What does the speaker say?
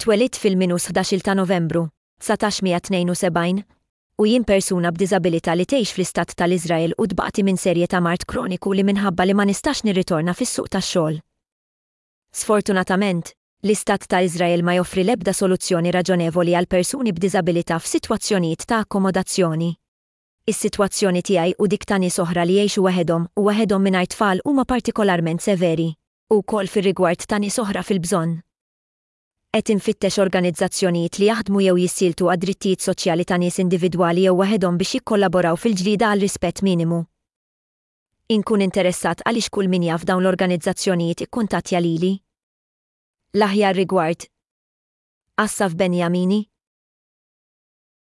Twelidt fil-ħdax-il ta' Novembru, 1972, u jien persuna b'diżabilità li tgħix fl-Istat tal-Iżrael u tbati minn serje ta' mard kroniku li minħabba li ma nistax nirritorna fis-suq tax-xogħol. Sfortunatament, l-Istat ta' Iżrael ma joffri l-ebda soluzzjoni raġonevoli għal persuni b'diżabilità f'sitwazzjonijiet ta' akkomodazzjoni. Is-sitwazzjoni tiegħi u dik ta' nies oħra li jgħixu waħedhom u waħedhom mingħajr tfal huma partikolarment severi. Ukoll fir-rigward ta' nies oħra fil-bżonn. Qed infittex organizzazzjonijiet li jaħdmu jew jissieltu għad-drittijiet soċjali ta' nies individwali jew waħedhom biex jikkollaboraw fil-ġlieda għal rispett minimu. Inkun interessat għaliex kull min jaf dawn l-organizzazzjonijiet ikkuntattja lili. L-aħjar rigward. Assaf Beniamini.